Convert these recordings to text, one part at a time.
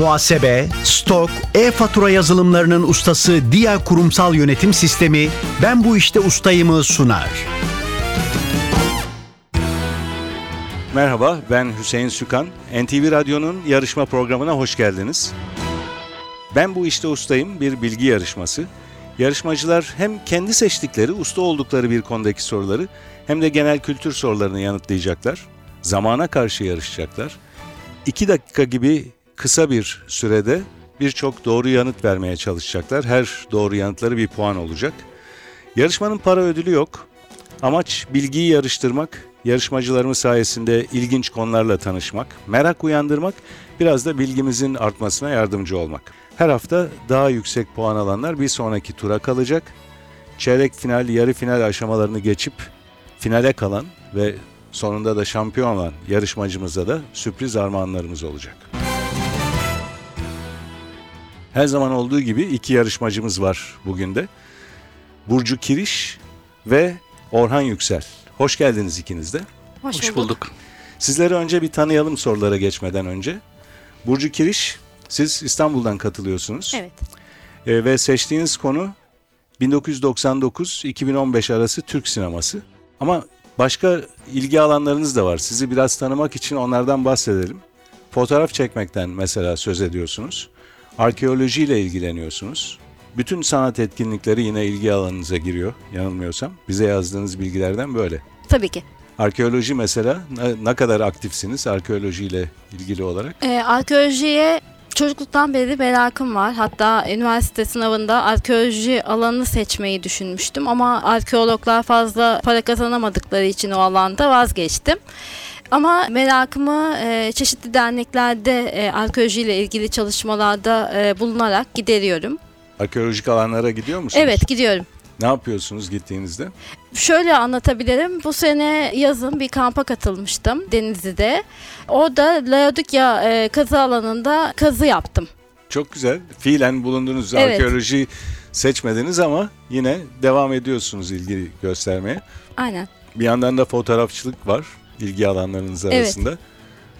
Muhasebe, stok, e-fatura yazılımlarının ustası Dia Kurumsal Yönetim Sistemi Ben Bu İşte Ustayım'ı sunar. Merhaba, ben Hüseyin Sükan. NTV Radyo'nun yarışma programına hoş geldiniz. Ben bu işte ustayım bir bilgi yarışması. Yarışmacılar hem kendi seçtikleri, usta oldukları bir konudaki soruları hem de genel kültür sorularını yanıtlayacaklar. Zamana karşı yarışacaklar. İki dakika gibi kısa bir sürede birçok doğru yanıt vermeye çalışacaklar. Her doğru yanıtları bir puan olacak. Yarışmanın para ödülü yok. Amaç bilgiyi yarıştırmak, yarışmacılarımız sayesinde ilginç konularla tanışmak, merak uyandırmak, biraz da bilgimizin artmasına yardımcı olmak. Her hafta daha yüksek puan alanlar bir sonraki tura kalacak. Çeyrek final, yarı final aşamalarını geçip finale kalan ve sonunda da şampiyon olan yarışmacımıza da sürpriz armağanlarımız olacak. Her zaman olduğu gibi iki yarışmacımız var bugün de. Burcu Kiriş ve Orhan Yüksel. Hoş geldiniz ikiniz de. Hoş, Hoş bulduk. Sizleri önce bir tanıyalım sorulara geçmeden önce. Burcu Kiriş, siz İstanbul'dan katılıyorsunuz. Evet. Ee, ve seçtiğiniz konu 1999-2015 arası Türk sineması. Ama başka ilgi alanlarınız da var. Sizi biraz tanımak için onlardan bahsedelim. Fotoğraf çekmekten mesela söz ediyorsunuz. Arkeolojiyle ilgileniyorsunuz. Bütün sanat etkinlikleri yine ilgi alanınıza giriyor yanılmıyorsam. Bize yazdığınız bilgilerden böyle. Tabii ki. Arkeoloji mesela ne, ne kadar aktifsiniz arkeolojiyle ilgili olarak? Ee, arkeolojiye çocukluktan beri merakım var. Hatta üniversite sınavında arkeoloji alanını seçmeyi düşünmüştüm ama arkeologlar fazla para kazanamadıkları için o alanda vazgeçtim. Ama merakımı e, çeşitli derneklerde e, arkeolojiyle ilgili çalışmalarda e, bulunarak gideriyorum. Arkeolojik alanlara gidiyor musunuz? Evet gidiyorum. Ne yapıyorsunuz gittiğinizde? Şöyle anlatabilirim. Bu sene yazın bir kampa katılmıştım Denizli'de. Orada Laodikya e, kazı alanında kazı yaptım. Çok güzel. Fiilen bulundunuz. Evet. Arkeoloji seçmediniz ama yine devam ediyorsunuz ilgi göstermeye. Aynen. Bir yandan da fotoğrafçılık var ilgi alanlarınız Evet. arasında.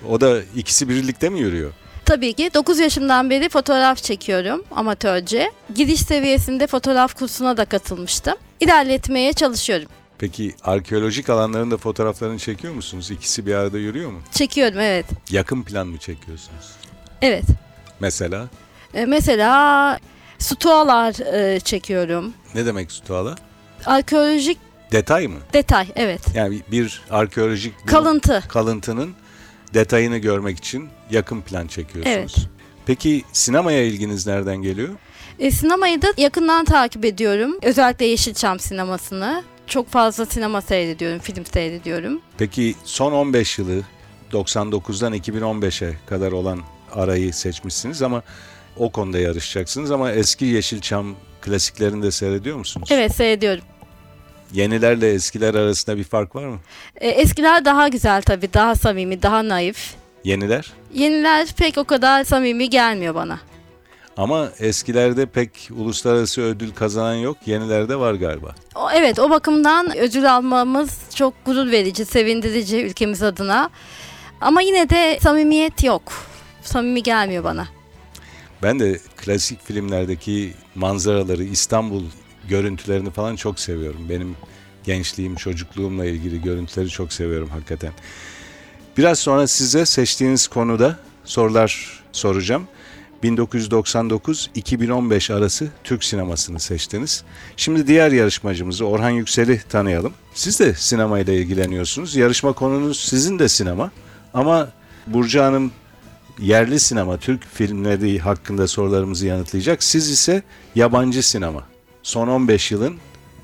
O da ikisi birlikte mi yürüyor? Tabii ki 9 yaşımdan beri fotoğraf çekiyorum amatörce. Giriş seviyesinde fotoğraf kursuna da katılmıştım. İlerletmeye çalışıyorum. Peki arkeolojik alanların da fotoğraflarını çekiyor musunuz? İkisi bir arada yürüyor mu? Çekiyorum evet. Yakın plan mı çekiyorsunuz? Evet. Mesela E, mesela stualar e, çekiyorum. ne demek stuala? Arkeolojik Detay mı? detay evet. Yani bir arkeolojik Kalıntı. kalıntının detayını görmek için yakın plan çekiyorsunuz. Evet. Peki sinemaya ilginiz nereden geliyor? E, sinemayı da yakından takip ediyorum. Özellikle Yeşilçam sinemasını. Çok fazla sinema seyrediyorum, film seyrediyorum. Peki son 15 yılı 99'dan 2015'e kadar olan arayı seçmişsiniz ama o konuda yarışacaksınız ama eski Yeşilçam klasiklerini de seyrediyor musunuz? Evet seyrediyorum. Yenilerle eskiler arasında bir fark var mı? E, eskiler daha güzel tabii, daha samimi, daha naif. Yeniler Yeniler pek o kadar samimi gelmiyor bana. ama eskilerde pek uluslararası ödül kazanan yok. Yenilerde var galiba. O, evet o bakımdan ödül almamız çok gurur verici, sevindirici ülkemiz adına. Ama yine de samimiyet yok. Samimi gelmiyor bana. Ben de klasik filmlerdeki manzaraları, İstanbul görüntülerini falan çok seviyorum. Benim gençliğim, çocukluğumla ilgili görüntüleri çok seviyorum hakikaten. Biraz sonra size seçtiğiniz konuda sorular soracağım. 1999-2015 arası Türk sinemasını seçtiniz. Şimdi diğer yarışmacımızı Orhan Yüksel'i tanıyalım. Siz de sinemayla ilgileniyorsunuz. Yarışma konunuz sizin de sinema. Ama Burcu Hanım yerli sinema, Türk filmleri hakkında sorularımızı yanıtlayacak. Siz ise yabancı sinema. Son 15 yılın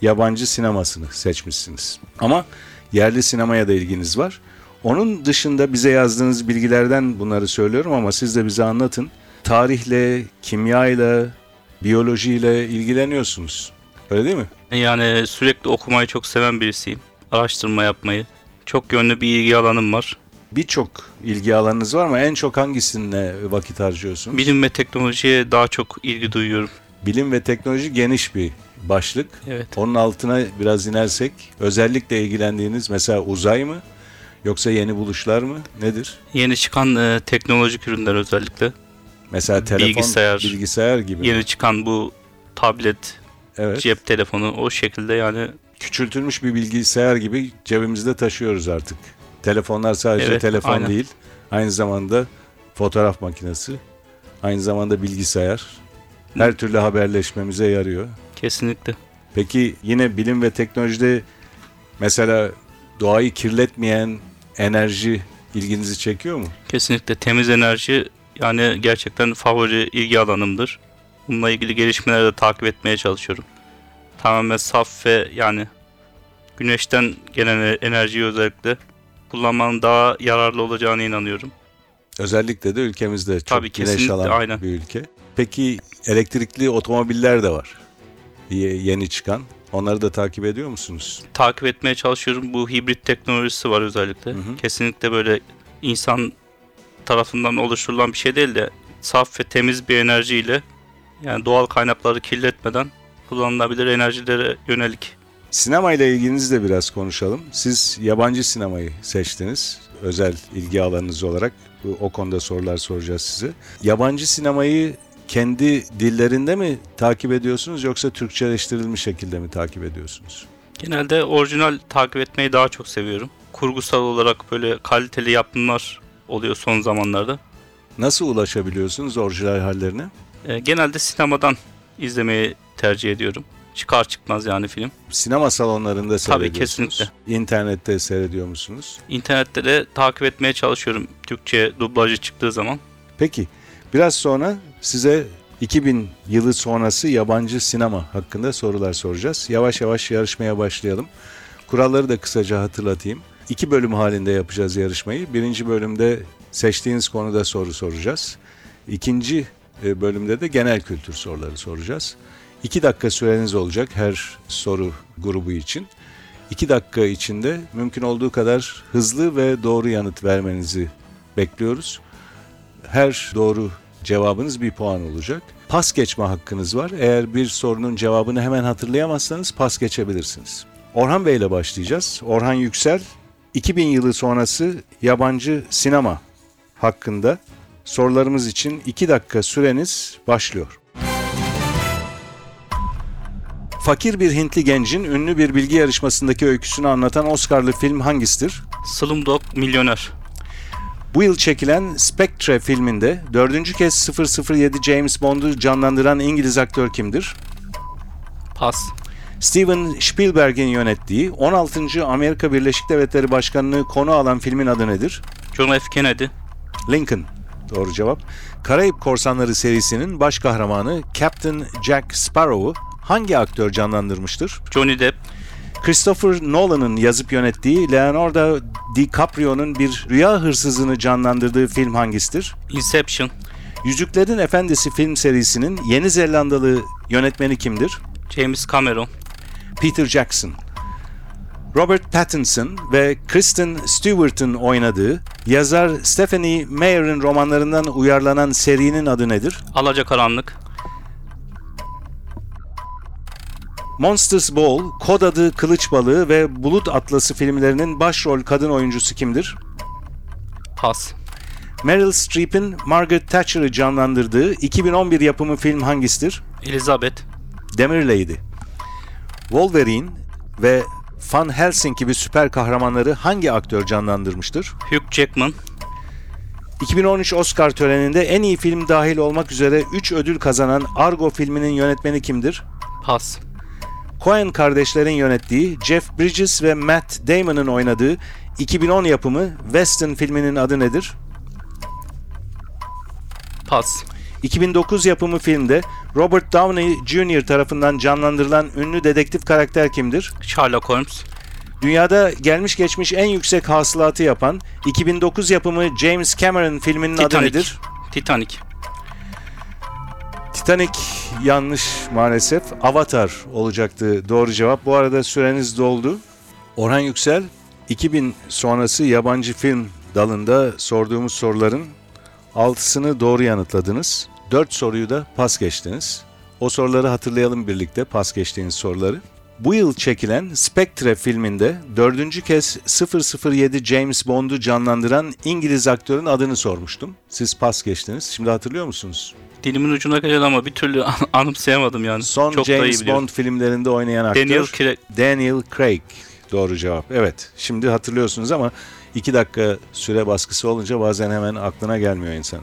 yabancı sinemasını seçmişsiniz. Ama yerli sinemaya da ilginiz var. Onun dışında bize yazdığınız bilgilerden bunları söylüyorum ama siz de bize anlatın. Tarihle, kimyayla, biyolojiyle ilgileniyorsunuz. Öyle değil mi? Yani sürekli okumayı çok seven birisiyim. Araştırma yapmayı. Çok yönlü bir ilgi alanım var. Birçok ilgi alanınız var ama en çok hangisine vakit harcıyorsunuz? Bilim ve teknolojiye daha çok ilgi duyuyorum. Bilim ve teknoloji geniş bir başlık. Evet. Onun altına biraz inersek özellikle ilgilendiğiniz mesela uzay mı yoksa yeni buluşlar mı nedir? Yeni çıkan e, teknolojik ürünler özellikle. Mesela telefon, Bilgisayar. bilgisayar gibi. Yeni çıkan bu tablet, Evet. cep telefonu o şekilde yani Küçültülmüş bir bilgisayar gibi cebimizde taşıyoruz artık. Telefonlar sadece Evet, telefon aynen. değil. Aynı zamanda fotoğraf makinesi. Aynı zamanda bilgisayar. Her türlü haberleşmemize yarıyor. kesinlikle. Peki yine bilim ve teknolojide mesela doğayı kirletmeyen enerji ilginizi çekiyor mu? Kesinlikle temiz enerji yani gerçekten favori ilgi alanımdır. Bununla ilgili gelişmeleri de takip etmeye çalışıyorum. Tamamen saf ve yani güneşten gelen enerjiyi özellikle kullanmanın daha yararlı olacağına inanıyorum. Özellikle de ülkemizde çok Tabii, güneş alan aynen. bir ülke. Peki elektrikli otomobiller de var. Ye- Yeni çıkan. Onları da takip ediyor musunuz? Takip etmeye çalışıyorum. Bu hibrit teknolojisi var özellikle. Hı hı. Kesinlikle böyle insan tarafından oluşturulan bir şey değil de saf ve temiz bir enerjiyle yani doğal kaynakları kirletmeden kullanılabilir enerjilere yönelik Sinema ile ilginizi de biraz konuşalım. Siz yabancı sinemayı seçtiniz. Özel ilgi alanınız olarak. Bu, o konuda sorular soracağız size. Yabancı sinemayı kendi dillerinde mi takip ediyorsunuz yoksa Türkçeleştirilmiş şekilde mi takip ediyorsunuz? Genelde orijinal takip etmeyi daha çok seviyorum. Kurgusal olarak böyle kaliteli yapımlar oluyor son zamanlarda. Nasıl ulaşabiliyorsunuz orijinal hallerine? Ee, genelde sinemadan izlemeyi tercih ediyorum. Çıkar çıkmaz yani film. Sinema salonlarında Tabii, seyrediyorsunuz. kesinlikle. İnternette seyrediyor musunuz? İnternette de takip etmeye çalışıyorum Türkçe dublajı çıktığı zaman. Peki biraz sonra size 2000 yılı sonrası yabancı sinema hakkında sorular soracağız. Yavaş yavaş yarışmaya başlayalım. Kuralları da kısaca hatırlatayım. İki bölüm halinde yapacağız yarışmayı. Birinci bölümde seçtiğiniz konuda soru soracağız. İkinci e, bölümde de genel kültür soruları soracağız. İki dakika süreniz olacak her soru grubu için. İki dakika içinde mümkün olduğu kadar hızlı ve doğru yanıt vermenizi bekliyoruz. Her doğru cevabınız bir puan olacak. Pas geçme hakkınız var. Eğer bir sorunun cevabını hemen hatırlayamazsanız pas geçebilirsiniz. Orhan Bey ile başlayacağız. Orhan Yüksel 2000 yılı sonrası yabancı sinema hakkında sorularımız için 2 dakika süreniz başlıyor. Fakir bir Hintli gencin ünlü bir bilgi yarışmasındaki öyküsünü anlatan Oscar'lı film hangisidir? Slumdog Milyoner. Bu yıl çekilen Spectre filminde dördüncü kez 007 James Bond'u canlandıran İngiliz aktör kimdir? Pas. Steven Spielberg'in yönettiği 16. Amerika Birleşik Devletleri Başkanlığı konu alan filmin adı nedir? John F. Kennedy. Lincoln. Doğru cevap. Karayip Korsanları serisinin baş kahramanı Captain Jack Sparrow'u hangi aktör canlandırmıştır? Johnny Depp. Christopher Nolan'ın yazıp yönettiği Leonardo DiCaprio'nun bir rüya hırsızını canlandırdığı film hangisidir? Inception. Yüzüklerin Efendisi film serisinin Yeni Zelandalı yönetmeni kimdir? James Cameron. Peter Jackson. Robert Pattinson ve Kristen Stewart'ın oynadığı yazar Stephanie Meyer'in romanlarından uyarlanan serinin adı nedir? Alacakaranlık. Monsters Ball, Kod adı Kılıç Balığı ve Bulut Atlası filmlerinin başrol kadın oyuncusu kimdir? Pas. Meryl Streep'in Margaret Thatcher'ı canlandırdığı 2011 yapımı film hangisidir? Elizabeth. Demir Lady. Wolverine ve Van Helsing gibi süper kahramanları hangi aktör canlandırmıştır? Hugh Jackman. 2013 Oscar töreninde en iyi film dahil olmak üzere 3 ödül kazanan Argo filminin yönetmeni kimdir? Pas. Coen kardeşlerin yönettiği Jeff Bridges ve Matt Damon'ın oynadığı 2010 yapımı Western filminin adı nedir? Pas. 2009 yapımı filmde Robert Downey Jr. tarafından canlandırılan ünlü dedektif karakter kimdir? Sherlock Holmes. Dünyada gelmiş geçmiş en yüksek hasılatı yapan 2009 yapımı James Cameron filminin adı Titanic. nedir? Titanic. Titanic yanlış maalesef. Avatar olacaktı doğru cevap. Bu arada süreniz doldu. Orhan Yüksel 2000 sonrası yabancı film dalında sorduğumuz soruların 6'sını doğru yanıtladınız. 4 soruyu da pas geçtiniz. O soruları hatırlayalım birlikte pas geçtiğiniz soruları. Bu yıl çekilen Spectre filminde dördüncü kez 007 James Bond'u canlandıran İngiliz aktörün adını sormuştum. Siz pas geçtiniz. Şimdi hatırlıyor musunuz? Dilimin ucuna geldi ama bir türlü an- anımsayamadım yani. Son Çok James. Bond filmlerinde oynayan aktör Daniel Craig. Daniel Craig. Doğru cevap. Evet. Şimdi hatırlıyorsunuz ama iki dakika süre baskısı olunca bazen hemen aklına gelmiyor insan.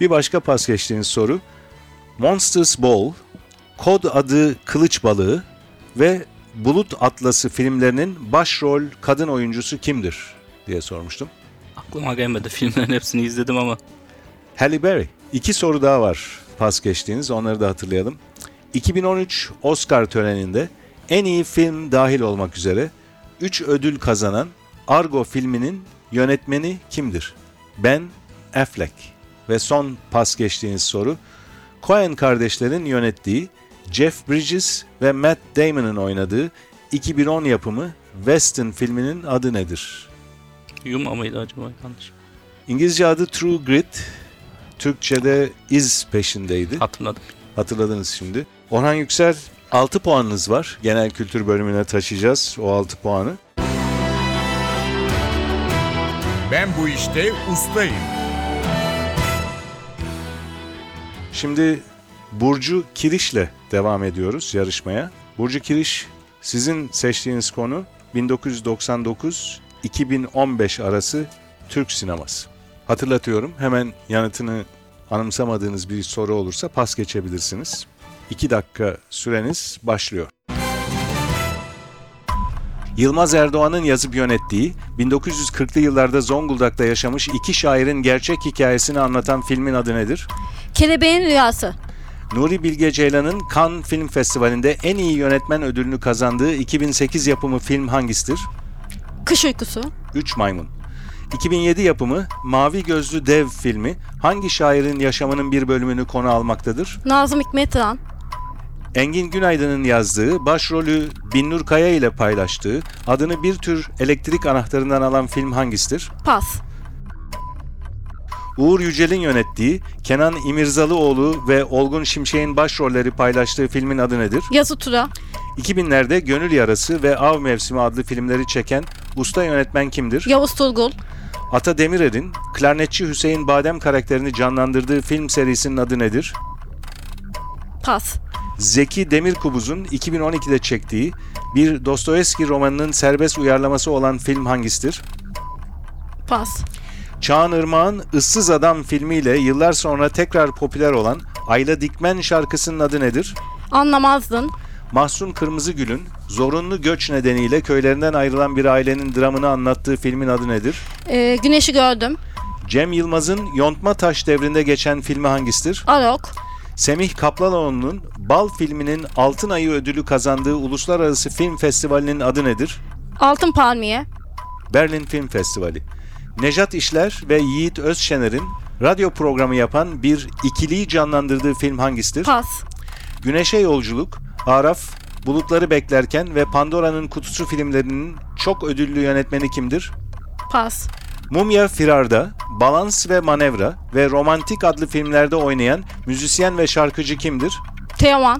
Bir başka pas geçtiğiniz soru. Monsters Ball, kod adı Kılıç Balığı ve Bulut Atlası filmlerinin başrol kadın oyuncusu kimdir diye sormuştum. Aklıma gelmedi. Filmlerin hepsini izledim ama. Halle Berry. İki soru daha var pas geçtiğiniz. Onları da hatırlayalım. 2013 Oscar töreninde en iyi film dahil olmak üzere 3 ödül kazanan Argo filminin yönetmeni kimdir? Ben Affleck. Ve son pas geçtiğiniz soru. Coen kardeşlerin yönettiği Jeff Bridges ve Matt Damon'ın oynadığı 2010 yapımı Western filminin adı nedir? Yuma mıydı acaba yanlış? İngilizce adı True Grit, Türkçe'de iz peşindeydi. Hatırladım. Hatırladınız şimdi. Orhan Yüksel 6 puanınız var. Genel kültür bölümüne taşıyacağız o 6 puanı. Ben bu işte ustayım. Şimdi Burcu Kiriş'le devam ediyoruz yarışmaya. Burcu Kiriş sizin seçtiğiniz konu 1999-2015 arası Türk sineması. Hatırlatıyorum hemen yanıtını anımsamadığınız bir soru olursa pas geçebilirsiniz. 2 dakika süreniz başlıyor. Yılmaz Erdoğan'ın yazıp yönettiği, 1940'lı yıllarda Zonguldak'ta yaşamış iki şairin gerçek hikayesini anlatan filmin adı nedir? Kelebeğin Rüyası. Nuri Bilge Ceylan'ın Cannes Film Festivali'nde en iyi yönetmen ödülünü kazandığı 2008 yapımı film hangisidir? Kış Uykusu. 3 Maymun. 2007 yapımı Mavi Gözlü Dev filmi hangi şairin yaşamının bir bölümünü konu almaktadır? Nazım Hikmet Ran. Engin Günaydın'ın yazdığı, başrolü Binnur Kaya ile paylaştığı, adını bir tür elektrik anahtarından alan film hangisidir? Pas. Uğur Yücel'in yönettiği, Kenan İmirzalıoğlu ve Olgun Şimşek'in başrolleri paylaştığı filmin adı nedir? Yazı Tura. 2000'lerde Gönül Yarası ve Av Mevsimi adlı filmleri çeken usta yönetmen kimdir? Yavuz Turgul. Ata Demirer'in klarnetçi Hüseyin Badem karakterini canlandırdığı film serisinin adı nedir? Pas. Zeki Demirkubuz'un 2012'de çektiği bir Dostoyevski romanının serbest uyarlaması olan film hangisidir? Pas. Çağan Irmak'ın Issız Adam filmiyle yıllar sonra tekrar popüler olan Ayla Dikmen şarkısının adı nedir? Anlamazdın. Mahsun Kırmızıgül'ün zorunlu göç nedeniyle köylerinden ayrılan bir ailenin dramını anlattığı filmin adı nedir? Ee, güneşi gördüm. Cem Yılmaz'ın Yontma Taş devrinde geçen filmi hangisidir? Arok. Semih Kaplanoğlu'nun Bal filminin Altın Ayı ödülü kazandığı Uluslararası Film Festivali'nin adı nedir? Altın Palmiye. Berlin Film Festivali. Nejat İşler ve Yiğit Özşener'in radyo programı yapan bir ikiliyi canlandırdığı film hangisidir? Pas. Güneşe Yolculuk, Araf, Bulutları Beklerken ve Pandora'nın Kutusu filmlerinin çok ödüllü yönetmeni kimdir? Pas. Mumya Firar'da, Balans ve Manevra ve Romantik adlı filmlerde oynayan müzisyen ve şarkıcı kimdir? Teoman.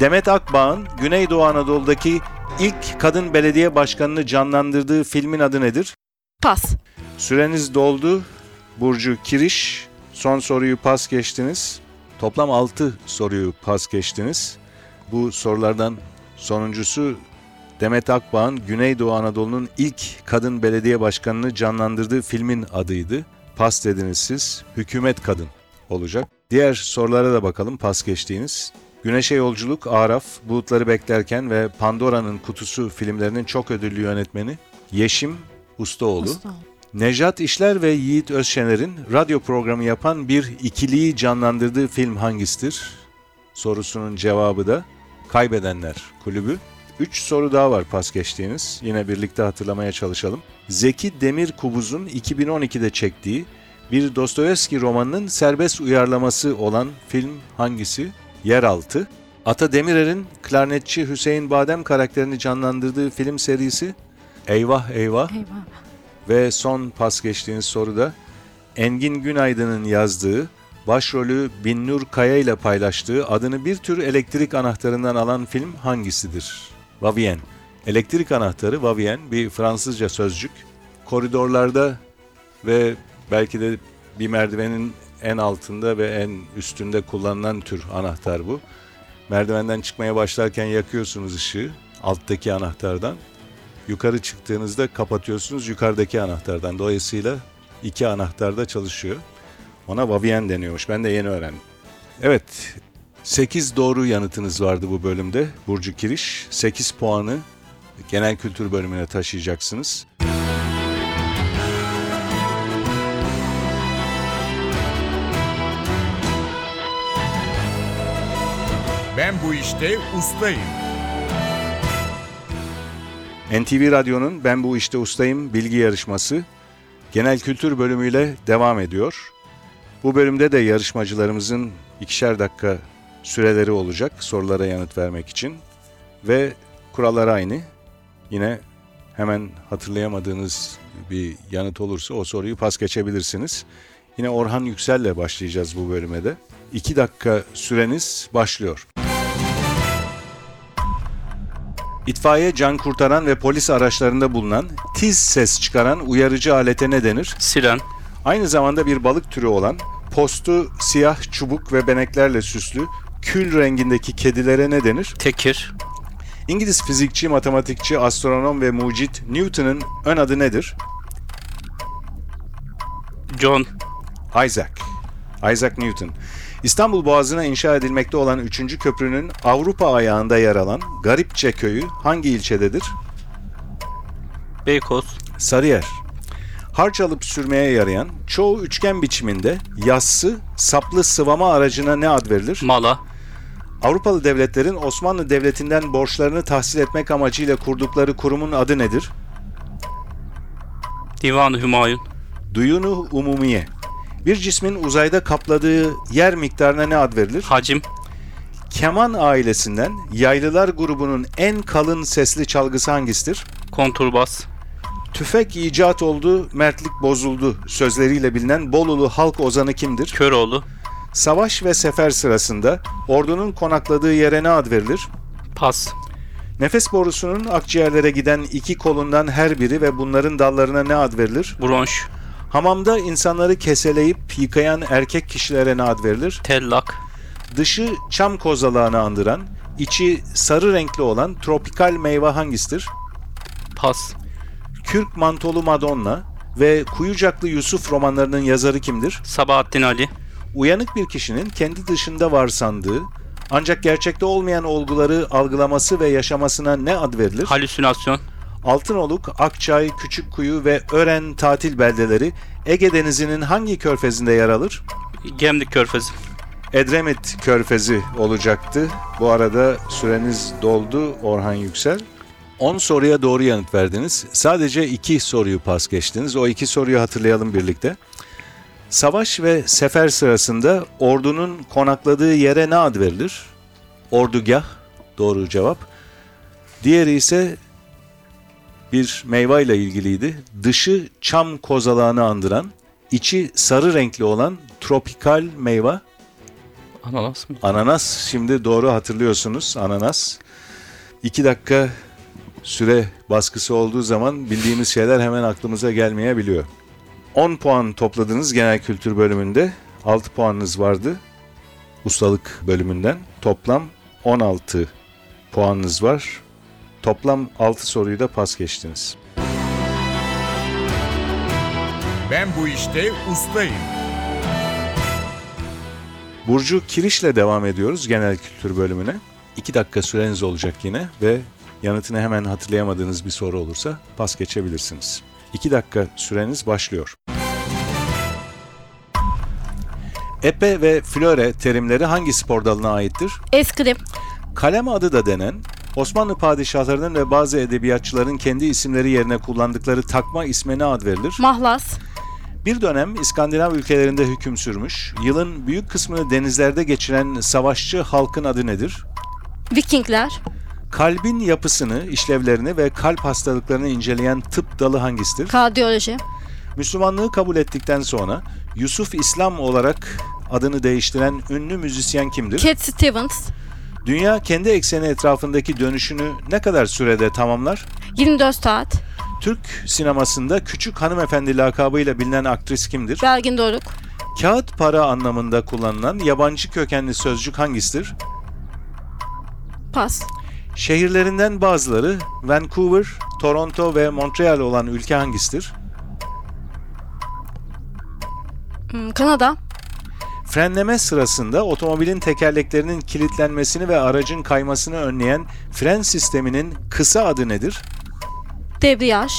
Demet Akbağ'ın Güneydoğu Anadolu'daki ilk kadın belediye başkanını canlandırdığı filmin adı nedir? Pas. Süreniz doldu. Burcu Kiriş. Son soruyu pas geçtiniz. Toplam 6 soruyu pas geçtiniz. Bu sorulardan sonuncusu Demet Akbağ'ın Güneydoğu Anadolu'nun ilk kadın belediye başkanını canlandırdığı filmin adıydı. Pas dediniz siz. Hükümet Kadın olacak. Diğer sorulara da bakalım pas geçtiğiniz. Güneşe Yolculuk, Araf, Bulutları Beklerken ve Pandora'nın Kutusu filmlerinin çok ödüllü yönetmeni Yeşim Ustaoğlu. Nejat İşler ve Yiğit Özşener'in radyo programı yapan bir ikiliyi canlandırdığı film hangisidir? Sorusunun cevabı da Kaybedenler Kulübü. 3 soru daha var pas geçtiğiniz. Yine birlikte hatırlamaya çalışalım. Zeki Demirkubuz'un 2012'de çektiği bir Dostoyevski romanının serbest uyarlaması olan film hangisi? Yeraltı. Ata Demirer'in klarnetçi Hüseyin Badem karakterini canlandırdığı film serisi Eyvah Eyvah. Eyvah. Ve son pas geçtiğiniz soruda Engin Günaydın'ın yazdığı, başrolü Binnur Kaya ile paylaştığı adını bir tür elektrik anahtarından alan film hangisidir Vavien. Elektrik anahtarı Vavien bir Fransızca sözcük. Koridorlarda ve belki de bir merdivenin en altında ve en üstünde kullanılan tür anahtar bu. Merdivenden çıkmaya başlarken yakıyorsunuz ışığı alttaki anahtardan. Yukarı çıktığınızda kapatıyorsunuz yukarıdaki anahtardan. Dolayısıyla iki anahtar da çalışıyor. Ona Vavien deniyormuş. Ben de yeni öğrendim. Evet, 8 doğru yanıtınız vardı bu bölümde. Burcu Kiriş, 8 puanı genel kültür bölümüne taşıyacaksınız. Ben bu işte ustayım. NTV Radyo'nun Ben Bu İşte Ustayım bilgi yarışması genel kültür bölümüyle devam ediyor. Bu bölümde de yarışmacılarımızın ikişer dakika süreleri olacak sorulara yanıt vermek için. Ve kurallar aynı. Yine hemen hatırlayamadığınız bir yanıt olursa o soruyu pas geçebilirsiniz. Yine Orhan Yüksel'le başlayacağız bu bölüme de. İki dakika süreniz başlıyor. İtfaiye, can kurtaran ve polis araçlarında bulunan tiz ses çıkaran uyarıcı alete ne denir? Siren, Aynı zamanda bir balık türü olan postu siyah çubuk ve beneklerle süslü kül rengindeki kedilere ne denir? tekir, İngiliz fizikçi, matematikçi, astronom ve mucit Newton'un ön adı nedir? John, Isaac. Isaac Newton. İstanbul Boğazı'na inşa edilmekte olan 3. köprünün Avrupa ayağında yer alan Garipçe köyü hangi ilçededir? Beykoz, Sarıyer. Harç alıp sürmeye yarayan çoğu üçgen biçiminde yassı, saplı sıvama aracına ne ad verilir? Mala, Avrupalı devletlerin Osmanlı Devleti'nden borçlarını tahsil etmek amacıyla kurdukları kurumun adı nedir? Divan-ı Hümayun, Duyunu Umumiye. Bir cismin uzayda kapladığı yer miktarına ne ad verilir? Hacim, Keman ailesinden yaylılar grubunun en kalın sesli çalgısı hangisidir? Konturbas, Tüfek icat oldu, mertlik bozuldu sözleriyle bilinen Bolulu halk ozanı kimdir? Köroğlu, Savaş ve sefer sırasında ordunun konakladığı yere ne ad verilir? Pas, Nefes borusunun akciğerlere giden iki kolundan her biri ve bunların dallarına ne ad verilir? Bronş, Hamamda insanları keseleyip yıkayan erkek kişilere ne ad verilir? Tellak, Dışı çam kozalağını andıran, içi sarı renkli olan tropikal meyve hangisidir? Pas, Kürk Mantolu Madonna ve Kuyucaklı Yusuf romanlarının yazarı kimdir? Sabahattin Ali, Uyanık bir kişinin kendi dışında var sandığı, ancak gerçekte olmayan olguları algılaması ve yaşamasına ne ad verilir? Halüsinasyon, Altınoluk, Akçay, Küçükkuyu ve Ören tatil beldeleri Ege Denizi'nin hangi körfezinde yer alır? Gemlik Körfezi, Edremit Körfezi olacaktı. Bu arada süreniz doldu Orhan Yüksel. 10 soruya doğru yanıt verdiniz. Sadece 2 soruyu pas geçtiniz. O iki soruyu hatırlayalım birlikte. Savaş ve sefer sırasında ordunun konakladığı yere ne ad verilir? Ordugah. Doğru cevap. Diğeri ise bir meyve ile ilgiliydi. Dışı çam kozalağını andıran, içi sarı renkli olan tropikal meyve. ananas mı? Ananas şimdi doğru hatırlıyorsunuz ananas. İki dakika süre baskısı olduğu zaman bildiğimiz şeyler hemen aklımıza gelmeyebiliyor. 10 puan topladınız genel kültür bölümünde. 6 puanınız vardı ustalık bölümünden. Toplam 16 puanınız var. Toplam 6 soruyu da pas geçtiniz. Ben bu işte ustayım. Burcu Kiriş'le devam ediyoruz genel kültür bölümüne. 2 dakika süreniz olacak yine ve yanıtını hemen hatırlayamadığınız bir soru olursa pas geçebilirsiniz. 2 dakika süreniz başlıyor. Epe ve flöre terimleri hangi spor dalına aittir? Eskrim, Kalem adı da denen, Osmanlı padişahlarının ve bazı edebiyatçıların kendi isimleri yerine kullandıkları takma ismine ad verilir. mahlas, Bir dönem İskandinav ülkelerinde hüküm sürmüş, yılın büyük kısmını denizlerde geçiren savaşçı halkın adı nedir? Vikingler, Kalbin yapısını, işlevlerini ve kalp hastalıklarını inceleyen tıp dalı hangisidir? kardiyoloji, Müslümanlığı kabul ettikten sonra Yusuf İslam olarak adını değiştiren ünlü müzisyen kimdir? Cat Stevens, Dünya kendi ekseni etrafındaki dönüşünü ne kadar sürede tamamlar? 24 saat. Türk sinemasında küçük hanımefendi lakabıyla bilinen aktris kimdir? Belgin Doruk. Kağıt para anlamında kullanılan yabancı kökenli sözcük hangisidir? Pas. Şehirlerinden bazıları Vancouver, Toronto ve Montreal olan ülke hangisidir? Hmm, Kanada. Frenleme sırasında otomobilin tekerleklerinin kilitlenmesini ve aracın kaymasını önleyen fren sisteminin kısa adı nedir? Debriyaj.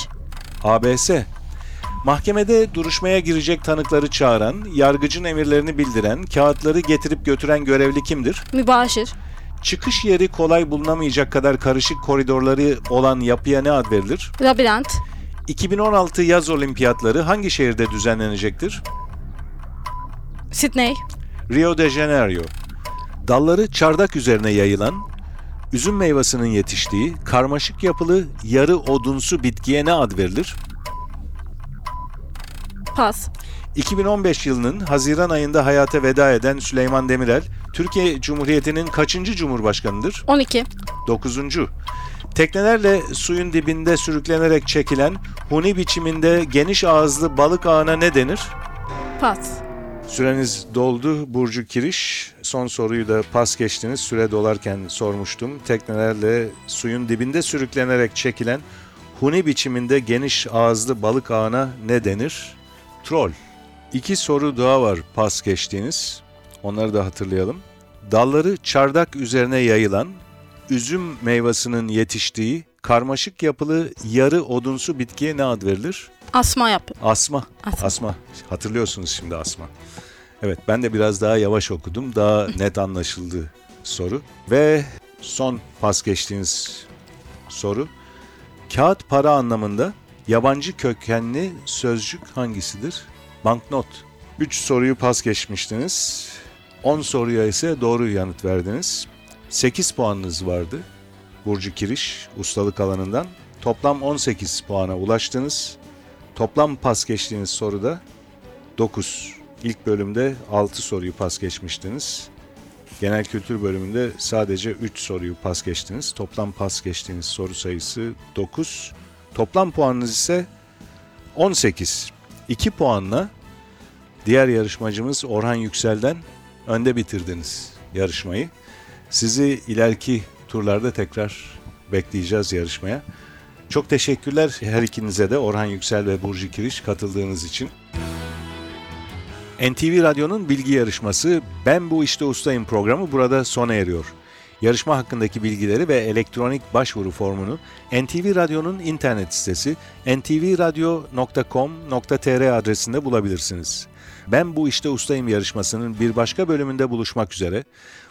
ABS. Mahkemede duruşmaya girecek tanıkları çağıran, yargıcın emirlerini bildiren, kağıtları getirip götüren görevli kimdir? Mübaşir. Çıkış yeri kolay bulunamayacak kadar karışık koridorları olan yapıya ne ad verilir? Labirent. 2016 yaz olimpiyatları hangi şehirde düzenlenecektir? Sydney. Rio de Janeiro. Dalları çardak üzerine yayılan, üzüm meyvasının yetiştiği karmaşık yapılı yarı odunsu bitkiye ne ad verilir? Pas. 2015 yılının Haziran ayında hayata veda eden Süleyman Demirel, Türkiye Cumhuriyeti'nin kaçıncı cumhurbaşkanıdır? 12. 9. Teknelerle suyun dibinde sürüklenerek çekilen huni biçiminde geniş ağızlı balık ağına ne denir? Pas. Süreniz doldu Burcu Kiriş. Son soruyu da pas geçtiniz. Süre dolarken sormuştum. Teknelerle suyun dibinde sürüklenerek çekilen huni biçiminde geniş ağızlı balık ağına ne denir? Troll. İki soru daha var pas geçtiğiniz. Onları da hatırlayalım. Dalları çardak üzerine yayılan, üzüm meyvasının yetiştiği karmaşık yapılı yarı odunsu bitkiye ne ad verilir? Asma yap. Asma. Asma. Asma. Hatırlıyorsunuz şimdi asma. Evet ben de biraz daha yavaş okudum. Daha net anlaşıldı soru. Ve son pas geçtiğiniz soru. Kağıt para anlamında yabancı kökenli sözcük hangisidir? Banknot. 3 soruyu pas geçmiştiniz. 10 soruya ise doğru yanıt verdiniz. 8 puanınız vardı. Burcu Kiriş ustalık alanından. Toplam 18 puana ulaştınız. Toplam pas geçtiğiniz soruda 9. İlk bölümde 6 soruyu pas geçmiştiniz. Genel kültür bölümünde sadece 3 soruyu pas geçtiniz. Toplam pas geçtiğiniz soru sayısı 9. Toplam puanınız ise 18. 2 puanla diğer yarışmacımız Orhan Yüksel'den önde bitirdiniz yarışmayı. Sizi ileriki turlarda tekrar bekleyeceğiz yarışmaya. Çok teşekkürler her ikinize de Orhan Yüksel ve Burcu Kiriş katıldığınız için. NTV Radyo'nun bilgi yarışması Ben Bu İşte Ustayım programı burada sona eriyor. Yarışma hakkındaki bilgileri ve elektronik başvuru formunu NTV Radyo'nun internet sitesi ntvradio.com.tr adresinde bulabilirsiniz. Ben Bu İşte Ustayım yarışmasının bir başka bölümünde buluşmak üzere.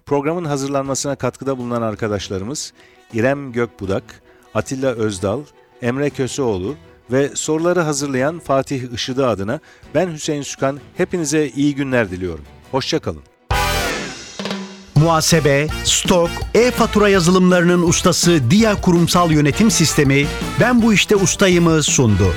Programın hazırlanmasına katkıda bulunan arkadaşlarımız İrem Gökbudak, Atilla Özdal, Emre Köseoğlu ve soruları hazırlayan Fatih Işıdı adına ben Hüseyin Sükan hepinize iyi günler diliyorum. Hoşçakalın. Muhasebe, stok, e-fatura yazılımlarının ustası Dia Kurumsal Yönetim Sistemi Ben Bu İşte Ustayım'ı sundu.